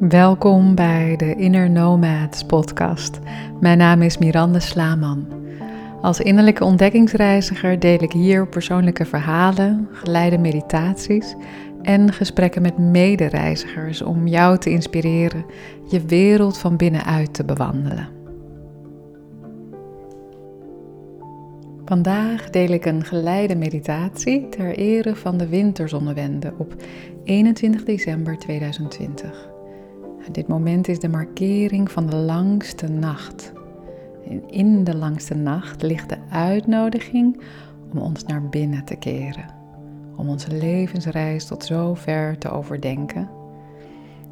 Welkom bij de Inner Nomads podcast. Mijn naam is Miranda Slaman. Als innerlijke ontdekkingsreiziger deel ik hier persoonlijke verhalen, geleide meditaties en gesprekken met medereizigers om jou te inspireren je wereld van binnenuit te bewandelen. Vandaag deel ik een geleide meditatie ter ere van de winterzonnewende op 21 december 2020. Dit moment is de markering van de langste nacht. En in de langste nacht ligt de uitnodiging om ons naar binnen te keren. Om onze levensreis tot zover te overdenken.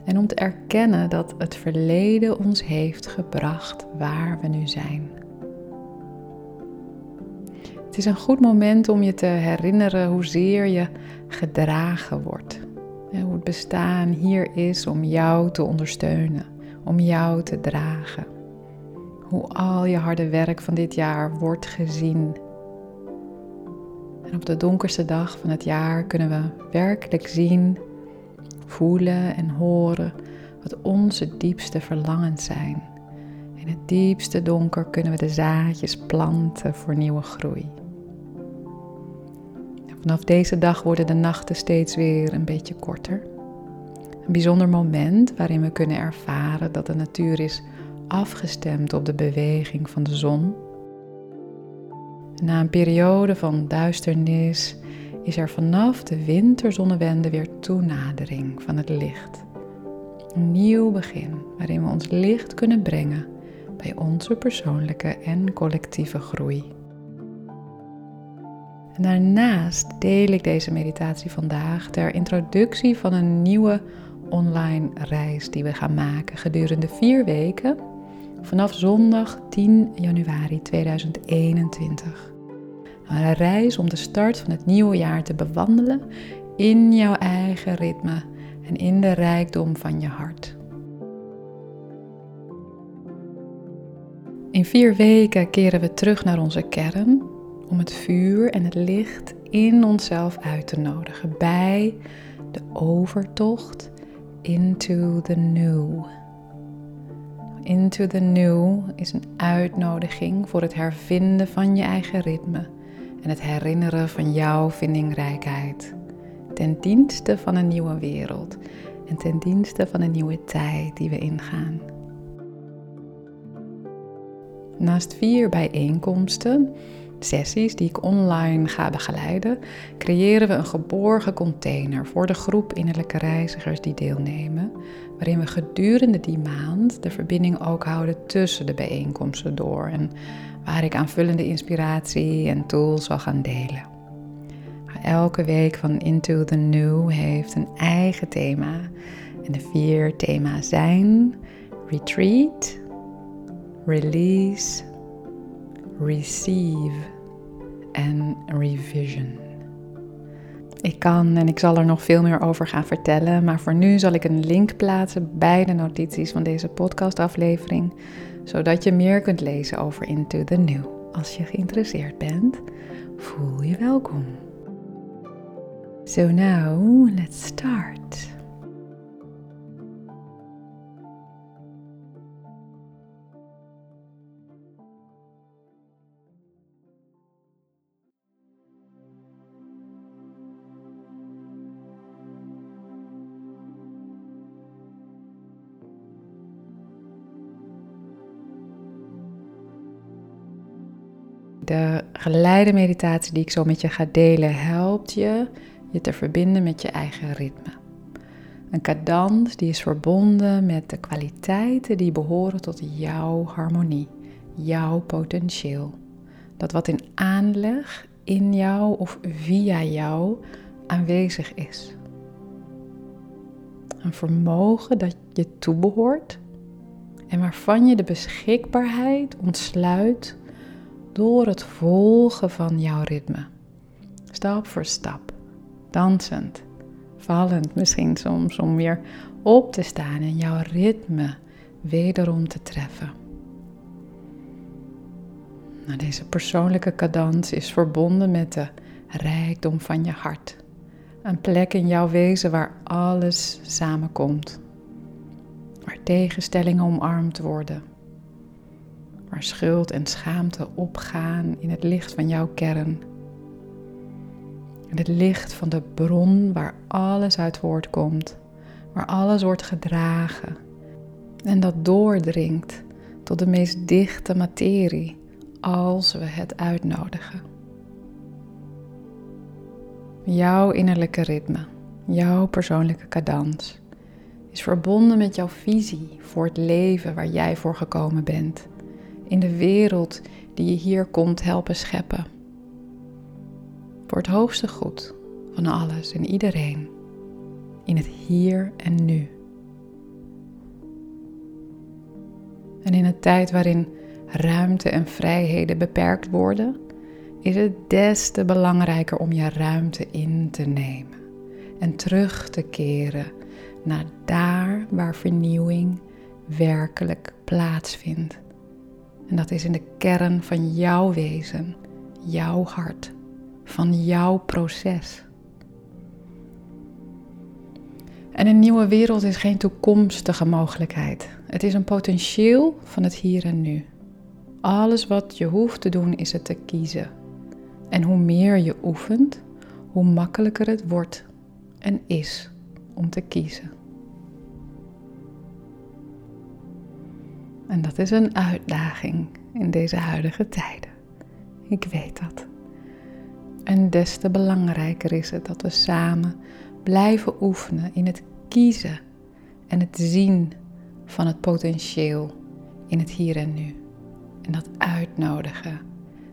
En om te erkennen dat het verleden ons heeft gebracht waar we nu zijn. Het is een goed moment om je te herinneren hoezeer je gedragen wordt hoe het bestaan hier is om jou te ondersteunen, om jou te dragen. Hoe al je harde werk van dit jaar wordt gezien. En op de donkerste dag van het jaar kunnen we werkelijk zien, voelen en horen wat onze diepste verlangens zijn. In het diepste donker kunnen we de zaadjes planten voor nieuwe groei. Vanaf deze dag worden de nachten steeds weer een beetje korter. Een bijzonder moment waarin we kunnen ervaren dat de natuur is afgestemd op de beweging van de zon. Na een periode van duisternis is er vanaf de winterzonnewende weer toenadering van het licht. Een nieuw begin waarin we ons licht kunnen brengen bij onze persoonlijke en collectieve groei. En daarnaast deel ik deze meditatie vandaag ter introductie van een nieuwe online reis die we gaan maken gedurende vier weken vanaf zondag 10 januari 2021. Een reis om de start van het nieuwe jaar te bewandelen in jouw eigen ritme en in de rijkdom van je hart. In vier weken keren we terug naar onze kern om het vuur en het licht in onszelf uit te nodigen bij de overtocht into the new. Into the new is een uitnodiging voor het hervinden van je eigen ritme en het herinneren van jouw vindingrijkheid. Ten dienste van een nieuwe wereld en ten dienste van een nieuwe tijd die we ingaan. Naast vier bijeenkomsten sessies die ik online ga begeleiden, creëren we een geborgen container voor de groep innerlijke reizigers die deelnemen, waarin we gedurende die maand de verbinding ook houden tussen de bijeenkomsten door en waar ik aanvullende inspiratie en tools zal gaan delen. Elke week van Into the New heeft een eigen thema en de vier thema's zijn Retreat, Release, Receive en Revision. Ik kan en ik zal er nog veel meer over gaan vertellen, maar voor nu zal ik een link plaatsen bij de notities van deze podcastaflevering, zodat je meer kunt lezen over Into the New. Als je geïnteresseerd bent, voel je welkom. So now, let's start. De geleide meditatie die ik zo met je ga delen helpt je je te verbinden met je eigen ritme. Een cadans die is verbonden met de kwaliteiten die behoren tot jouw harmonie, jouw potentieel. Dat wat in aanleg in jou of via jou aanwezig is. Een vermogen dat je toebehoort en waarvan je de beschikbaarheid ontsluit door het volgen van jouw ritme. Stap voor stap, dansend, vallend misschien soms om weer op te staan en jouw ritme wederom te treffen. Nou, deze persoonlijke cadans is verbonden met de rijkdom van je hart. Een plek in jouw wezen waar alles samenkomt. tegenstellingen omarmd worden. Waar schuld en schaamte opgaan in het licht van jouw kern. In het licht van de bron waar alles uit voortkomt, waar alles wordt gedragen. En dat doordringt tot de meest dichte materie als we het uitnodigen. Jouw innerlijke ritme, jouw persoonlijke cadans is verbonden met jouw visie voor het leven waar jij voor gekomen bent, in de wereld die je hier komt helpen scheppen. Voor het hoogste goed van alles en iedereen, in het hier en nu. En in een tijd waarin ruimte en vrijheden beperkt worden, is het des te belangrijker om je ruimte in te nemen en terug te keren naar daar waar vernieuwing werkelijk plaatsvindt. En dat is in de kern van jouw wezen, jouw hart, van jouw proces. En een nieuwe wereld is geen toekomstige mogelijkheid. Het is een potentieel van het hier en nu. Alles wat je hoeft te doen is het te kiezen. En hoe meer je oefent, hoe makkelijker het wordt en is om te kiezen. En dat is een uitdaging in deze huidige tijden. Ik weet dat. En des te belangrijker is het dat we samen blijven oefenen in het kiezen en het zien van het potentieel in het hier en nu. En dat uitnodigen,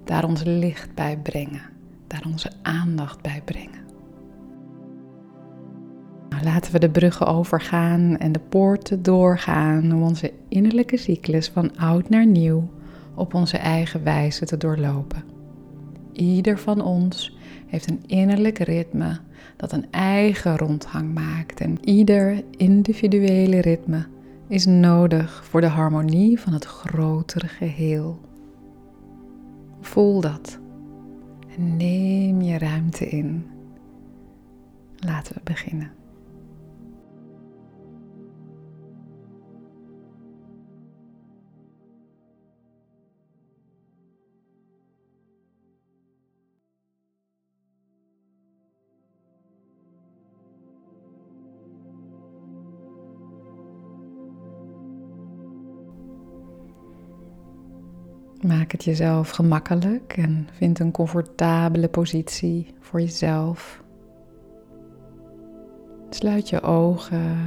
daar ons licht bij brengen, daar onze aandacht bij brengen. Laten we de bruggen overgaan en de poorten doorgaan om onze innerlijke cyclus van oud naar nieuw op onze eigen wijze te doorlopen. Ieder van ons heeft een innerlijk ritme dat een eigen rondgang maakt en ieder individuele ritme is nodig voor de harmonie van het grotere geheel. Voel dat en neem je ruimte in. Laten we beginnen. Maak het jezelf gemakkelijk en vind een comfortabele positie voor jezelf. Sluit je ogen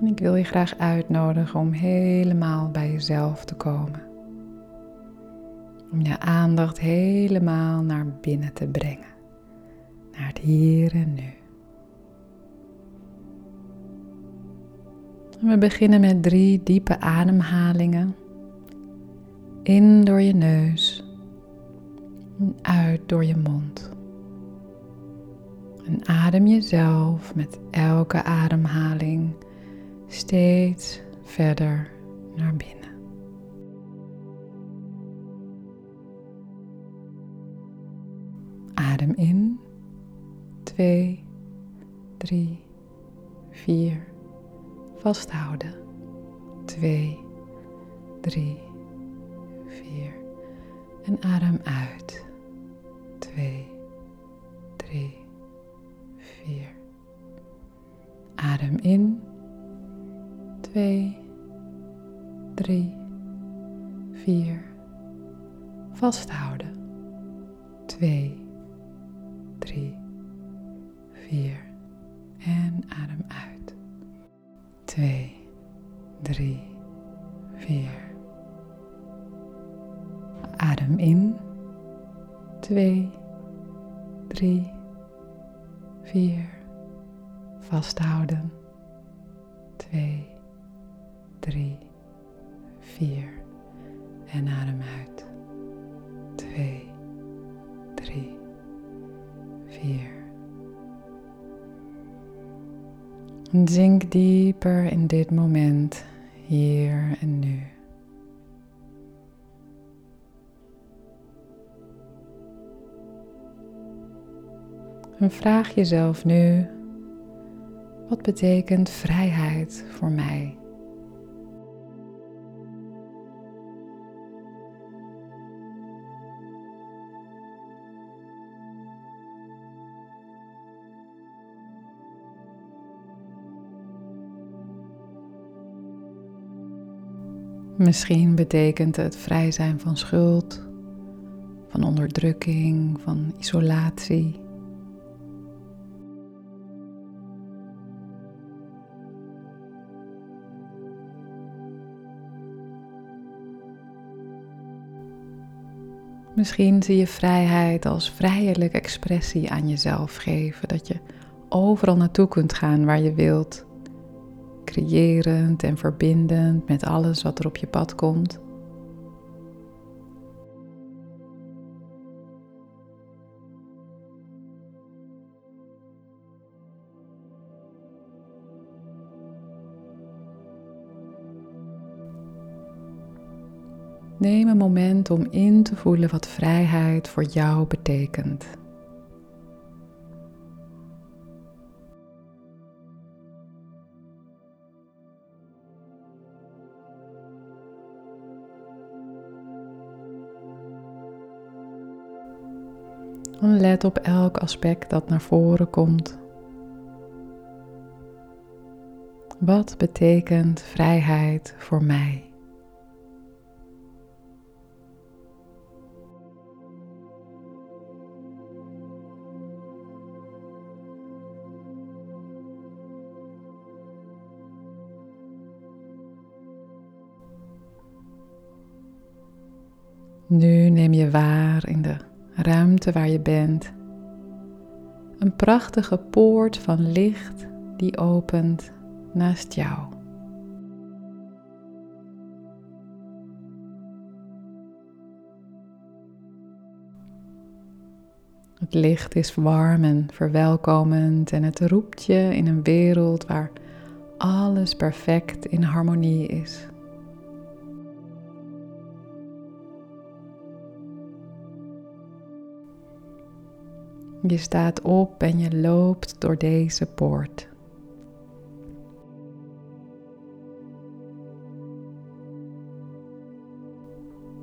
en ik wil je graag uitnodigen om helemaal bij jezelf te komen. Om je aandacht helemaal naar binnen te brengen, naar het hier en nu. we beginnen met drie diepe ademhalingen in door je neus en uit door je mond. En adem jezelf met elke ademhaling steeds verder naar binnen. Adem in. 2, 3, 4. Vasthouden. 2, 3, 4. En adem uit. 2, 3, 4. Adem in. 2, 3, 4. Vasthouden. Vraag jezelf nu, wat betekent vrijheid voor mij? Misschien betekent het vrij zijn van schuld, van onderdrukking, van isolatie. Misschien zie je vrijheid als vrijelijk expressie aan jezelf geven, dat je overal naartoe kunt gaan waar je wilt, creërend en verbindend met alles wat er op je pad komt. Neem een moment om in te voelen wat vrijheid voor jou betekent. let op elk aspect dat naar voren komt. Wat betekent vrijheid voor mij? Nu neem je waar in de ruimte waar je bent. Een prachtige poort van licht die opent naast jou. Het licht is warm en verwelkomend en het roept je in een wereld waar alles perfect in harmonie is. Je staat op en je loopt door deze poort.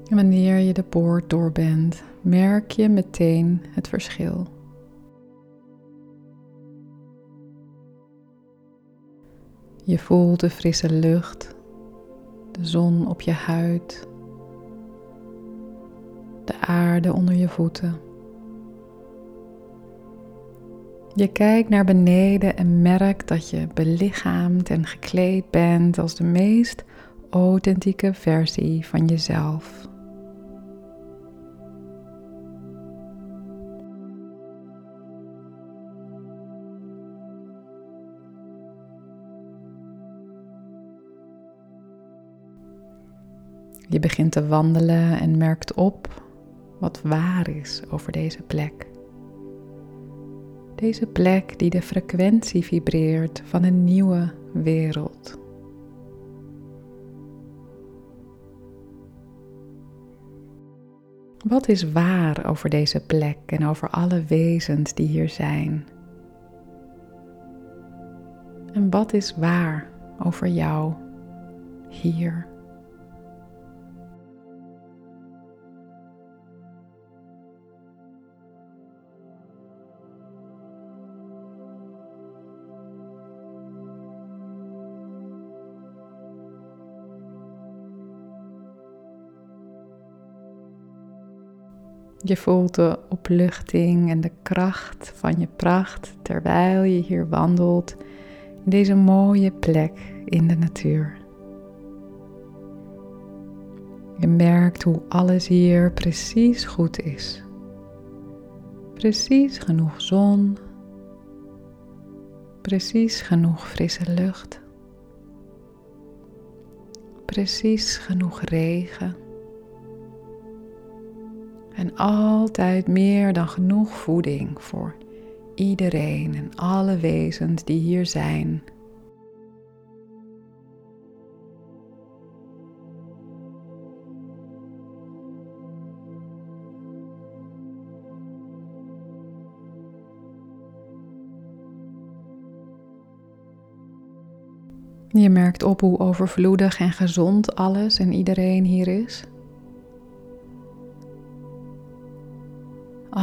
Wanneer je de poort door bent, merk je meteen het verschil. Je voelt de frisse lucht, de zon op je huid, de aarde onder je voeten. Je kijkt naar beneden en merkt dat je belichaamd en gekleed bent als de meest authentieke versie van jezelf. Je begint te wandelen en merkt op wat waar is over deze plek. Deze plek die de frequentie vibreert van een nieuwe wereld. Wat is waar over deze plek en over alle wezens die hier zijn? En wat is waar over jou hier? Je voelt de opluchting en de kracht van je pracht terwijl je hier wandelt in deze mooie plek in de natuur. Je merkt hoe alles hier precies goed is. Precies genoeg zon, precies genoeg frisse lucht, precies genoeg regen en altijd meer dan genoeg voeding voor iedereen en alle wezens die hier zijn. Je merkt op hoe overvloedig en gezond alles en iedereen hier is.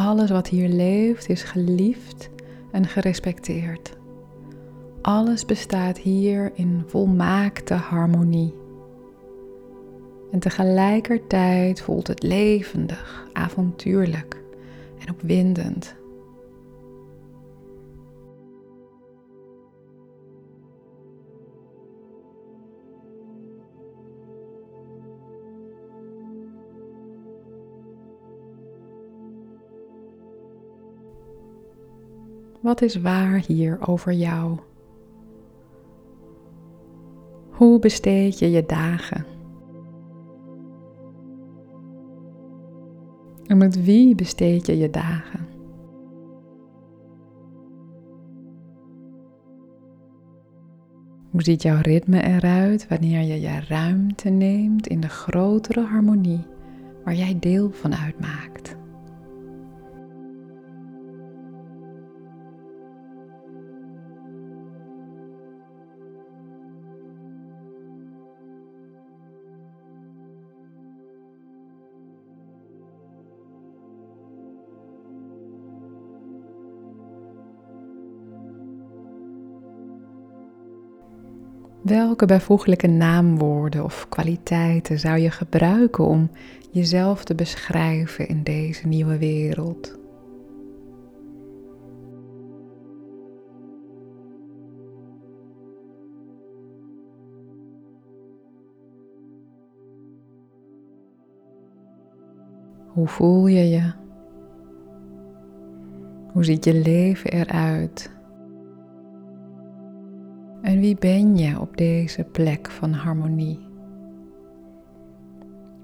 Alles wat hier leeft is geliefd en gerespecteerd. Alles bestaat hier in volmaakte harmonie. En tegelijkertijd voelt het levendig, avontuurlijk en opwindend. Wat is waar hier over jou? Hoe besteed je je dagen? En met wie besteed je je dagen? Hoe ziet jouw ritme eruit wanneer je je ruimte neemt in de grotere harmonie waar jij deel van uitmaakt? Welke bijvoeglijke naamwoorden of kwaliteiten zou je gebruiken om jezelf te beschrijven in deze nieuwe wereld? Hoe voel je je? Hoe ziet je leven eruit? En wie ben je op deze plek van harmonie?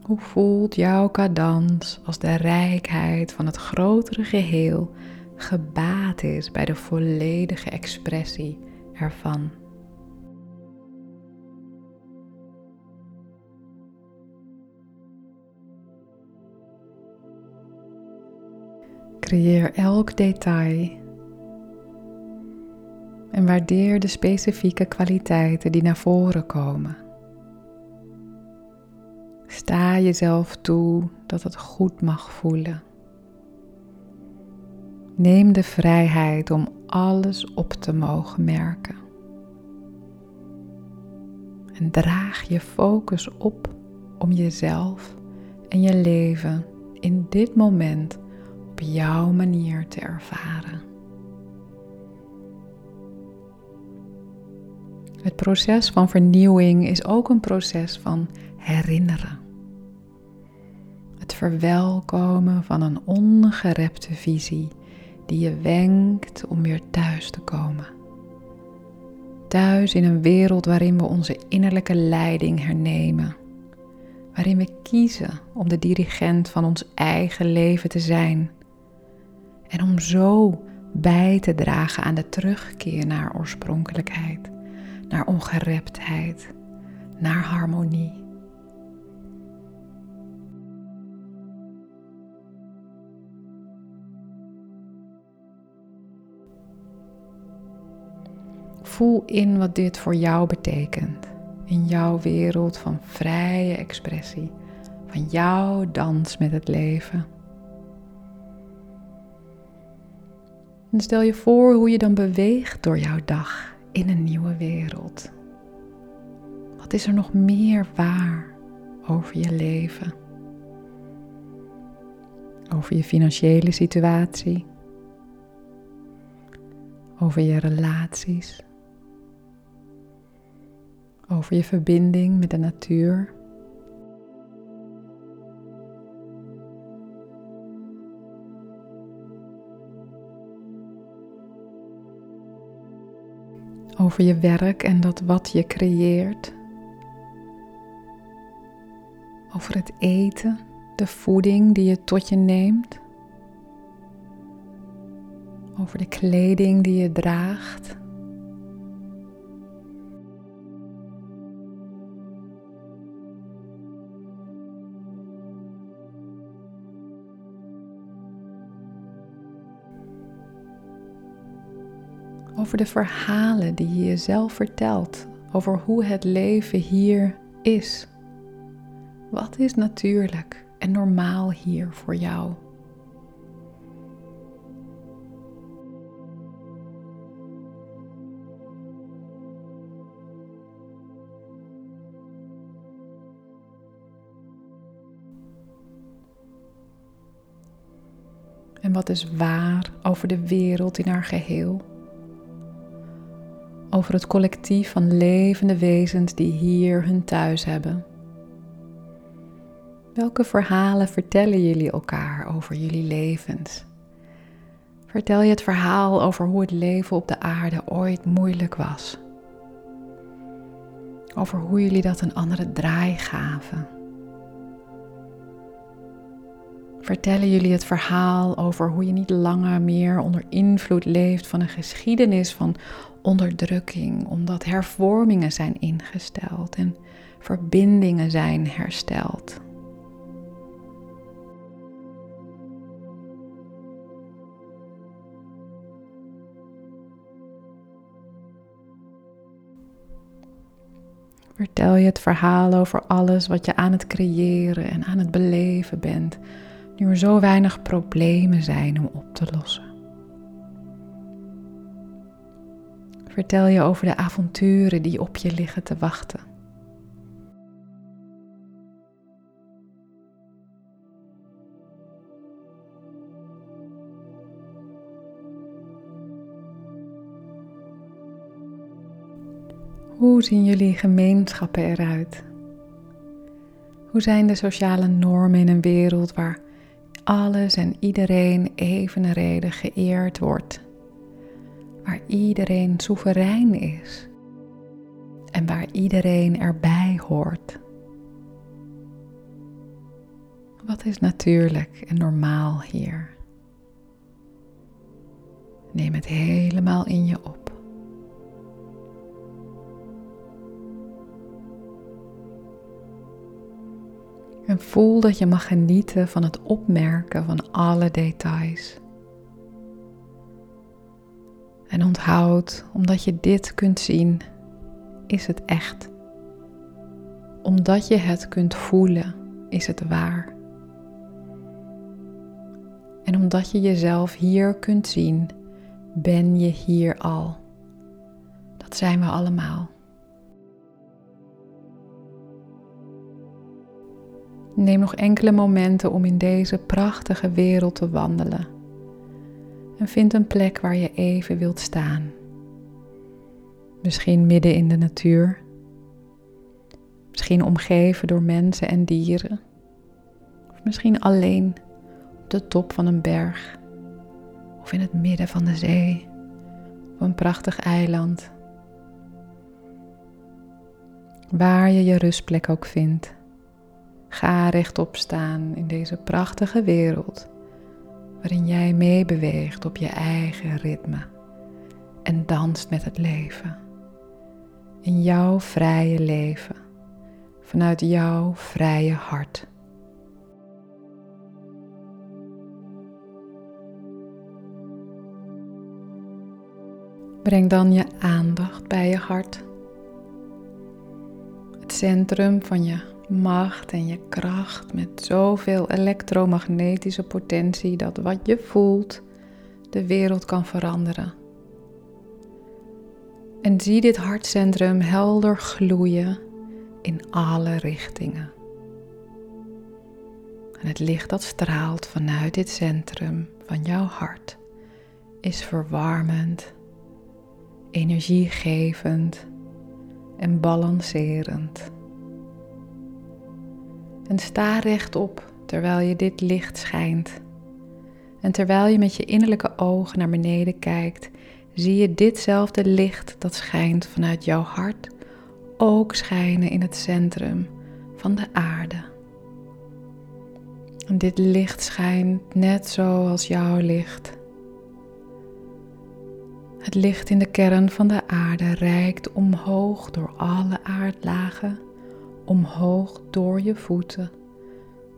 Hoe voelt jouw cadans als de rijkheid van het grotere geheel gebaat is bij de volledige expressie ervan? Creëer elk detail en waardeer de specifieke kwaliteiten die naar voren komen. Sta jezelf toe dat het goed mag voelen. Neem de vrijheid om alles op te mogen merken. En draag je focus op om jezelf en je leven in dit moment op jouw manier te ervaren. Het proces van vernieuwing is ook een proces van herinneren. Het verwelkomen van een ongerepte visie die je wenkt om weer thuis te komen. Thuis in een wereld waarin we onze innerlijke leiding hernemen. Waarin we kiezen om de dirigent van ons eigen leven te zijn. En om zo bij te dragen aan de terugkeer naar oorspronkelijkheid naar ongereptheid, naar harmonie. Voel in wat dit voor jou betekent in jouw wereld van vrije expressie, van jouw dans met het leven. En stel je voor hoe je dan beweegt door jouw dag in een nieuwe wereld? Wat is er nog meer waar over je leven? Over je financiële situatie? Over je relaties? Over je verbinding met de natuur? Over je werk en dat wat je creëert. Over het eten, de voeding die je tot je neemt. Over de kleding die je draagt. over de verhalen die je jezelf vertelt over hoe het leven hier is. Wat is natuurlijk en normaal hier voor jou? En wat is waar over de wereld in haar geheel? Over het collectief van levende wezens die hier hun thuis hebben. Welke verhalen vertellen jullie elkaar over jullie levens? Vertel je het verhaal over hoe het leven op de aarde ooit moeilijk was? Over hoe jullie dat een andere draai gaven? Vertellen jullie het verhaal over hoe je niet langer meer onder invloed leeft van een geschiedenis van onderdrukking, omdat hervormingen zijn ingesteld en verbindingen zijn hersteld? Vertel je het verhaal over alles wat je aan het creëren en aan het beleven bent, nu er zo weinig problemen zijn om op te lossen. Vertel je over de avonturen die op je liggen te wachten. Hoe zien jullie gemeenschappen eruit? Hoe zijn de sociale normen in een wereld waar alles en iedereen evenredig geëerd wordt? Waar iedereen soeverein is en waar iedereen erbij hoort? Wat is natuurlijk en normaal hier? Neem het helemaal in je op. En voel dat je mag genieten van het opmerken van alle details. En onthoud, omdat je dit kunt zien, is het echt. Omdat je het kunt voelen, is het waar. En omdat je jezelf hier kunt zien, ben je hier al. Dat zijn we allemaal. Neem nog enkele momenten om in deze prachtige wereld te wandelen. En vind een plek waar je even wilt staan. Misschien midden in de natuur. Misschien omgeven door mensen en dieren. Of misschien alleen op de top van een berg. Of in het midden van de zee. Op een prachtig eiland. Waar je je rustplek ook vindt. Ga rechtop staan in deze prachtige wereld, waarin jij meebeweegt op je eigen ritme en danst met het leven. In jouw vrije leven, vanuit jouw vrije hart. Breng dan je aandacht bij je hart, het centrum van je macht en je kracht met zoveel elektromagnetische potentie dat wat je voelt de wereld kan veranderen. En zie dit hartcentrum helder gloeien in alle richtingen. En het licht dat straalt vanuit dit centrum van jouw hart is verwarmend, energiegevend en balancerend. En sta rechtop terwijl je dit licht schijnt. En terwijl je met je innerlijke ogen naar beneden kijkt, zie je ditzelfde licht dat schijnt vanuit jouw hart ook schijnen in het centrum van de aarde. En dit licht schijnt net zoals jouw licht. Het licht in de kern van de aarde reikt omhoog door alle aardlagen omhoog door je voeten,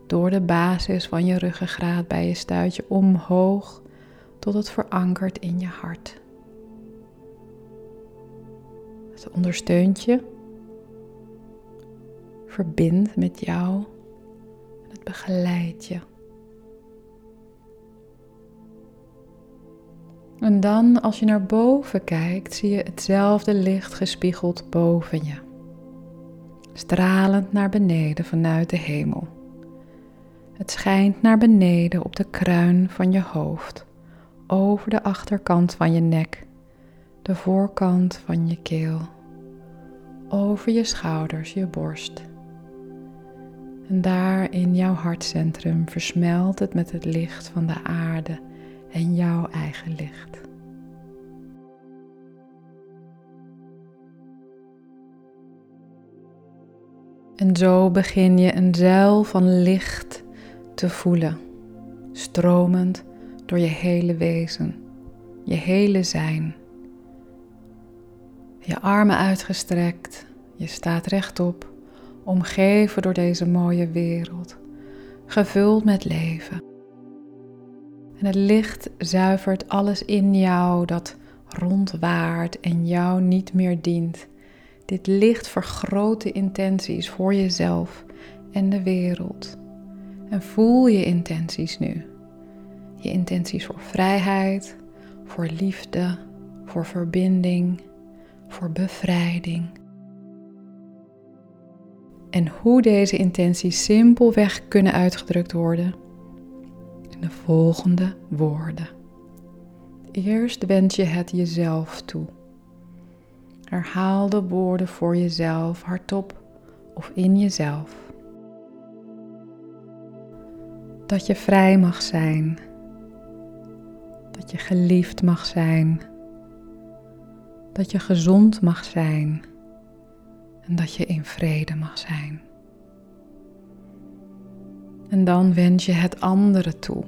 door de basis van je ruggengraat bij je stuitje omhoog tot het verankert in je hart. Het ondersteunt je, verbindt met jou het begeleidt je. En dan, als je naar boven kijkt, zie je hetzelfde licht gespiegeld boven je stralend naar beneden vanuit de hemel. Het schijnt naar beneden op de kruin van je hoofd, over de achterkant van je nek, de voorkant van je keel, over je schouders, je borst. En daar in jouw hartcentrum versmelt het met het licht van de aarde en jouw eigen licht. En zo begin je een zeil van licht te voelen, stromend door je hele wezen, je hele zijn. Je armen uitgestrekt, je staat rechtop, omgeven door deze mooie wereld, gevuld met leven. En het licht zuivert alles in jou dat rondwaart en jou niet meer dient. Dit licht vergroot intenties voor jezelf en de wereld. En voel je intenties nu. Je intenties voor vrijheid, voor liefde, voor verbinding, voor bevrijding. En hoe deze intenties simpelweg kunnen uitgedrukt worden in de volgende woorden. Eerst wens je het jezelf toe. Herhaal de woorden voor jezelf hardop of in jezelf. Dat je vrij mag zijn. Dat je geliefd mag zijn. Dat je gezond mag zijn. En dat je in vrede mag zijn. En dan wens je het anderen toe.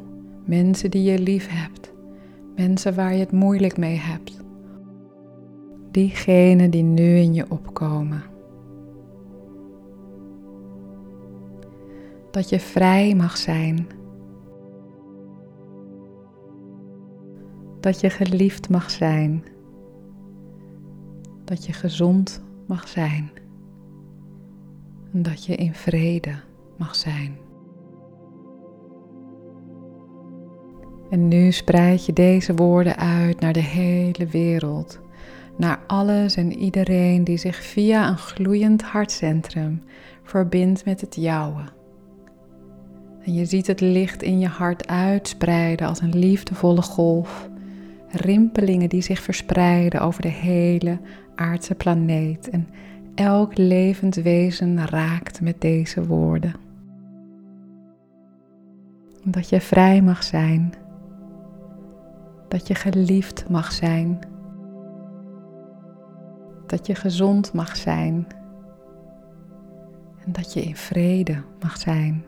Mensen die je lief hebt. Mensen waar je het moeilijk mee hebt diegenen die nu in je opkomen. Dat je vrij mag zijn. Dat je geliefd mag zijn. Dat je gezond mag zijn. En dat je in vrede mag zijn. En nu spreid je deze woorden uit naar de hele wereld naar alles en iedereen die zich via een gloeiend hartcentrum verbindt met het jouwe. En je ziet het licht in je hart uitspreiden als een liefdevolle golf, rimpelingen die zich verspreiden over de hele aardse planeet en elk levend wezen raakt met deze woorden. Dat je vrij mag zijn, dat je geliefd mag zijn dat je gezond mag zijn en dat je in vrede mag zijn.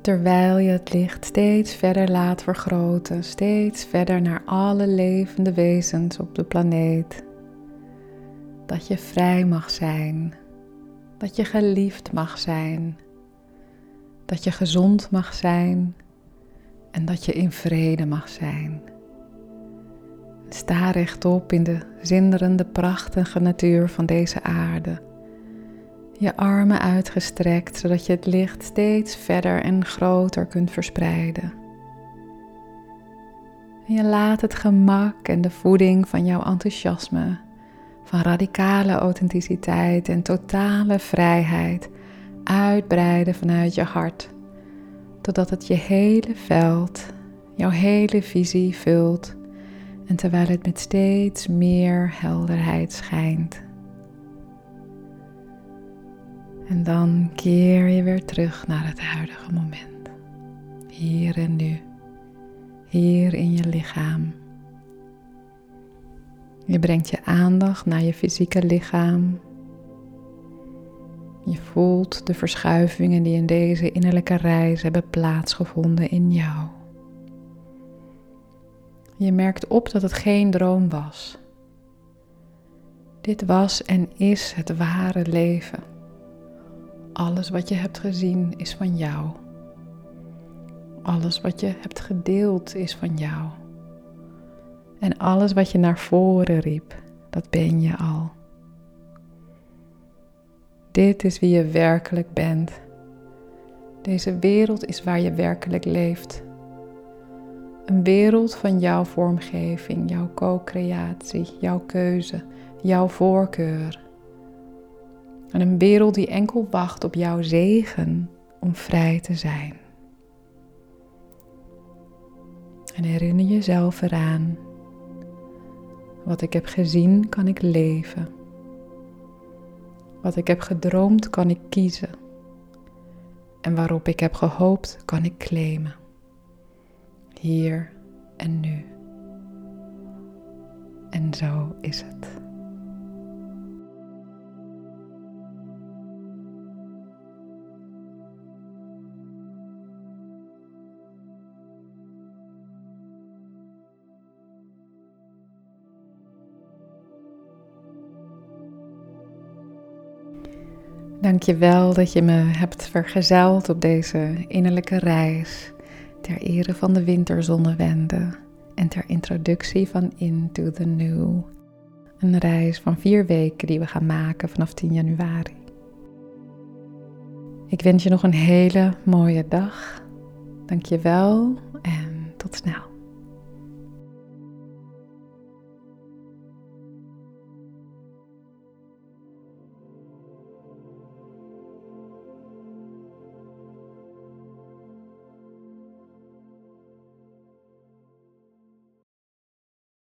Terwijl je het licht steeds verder laat vergroten, steeds verder naar alle levende wezens op de planeet. Dat je vrij mag zijn, dat je geliefd mag zijn, dat je gezond mag zijn en dat je in vrede mag zijn. Sta rechtop in de zinderende, prachtige natuur van deze aarde. Je armen uitgestrekt, zodat je het licht steeds verder en groter kunt verspreiden. En je laat het gemak en de voeding van jouw enthousiasme, van radicale authenticiteit en totale vrijheid uitbreiden vanuit je hart totdat het je hele veld, jouw hele visie vult en terwijl het met steeds meer helderheid schijnt. En dan keer je weer terug naar het huidige moment, hier en nu, hier in je lichaam. Je brengt je aandacht naar je fysieke lichaam je voelt de verschuivingen die in deze innerlijke reis hebben plaatsgevonden in jou. Je merkt op dat het geen droom was. Dit was en is het ware leven. Alles wat je hebt gezien is van jou. Alles wat je hebt gedeeld is van jou. En alles wat je naar voren riep, dat ben je al. Dit is wie je werkelijk bent. Deze wereld is waar je werkelijk leeft. Een wereld van jouw vormgeving, jouw co-creatie, jouw keuze, jouw voorkeur. En een wereld die enkel wacht op jouw zegen om vrij te zijn. En herinner jezelf eraan. Wat ik heb gezien kan ik leven. Wat ik heb gedroomd kan ik kiezen. En waarop ik heb gehoopt kan ik claimen. Hier en nu. En zo is het. Dank je wel dat je me hebt vergezeld op deze innerlijke reis ter ere van de winterzonnewende en ter introductie van Into the New. Een reis van vier weken die we gaan maken vanaf 10 januari. Ik wens je nog een hele mooie dag. Dank je wel en tot snel.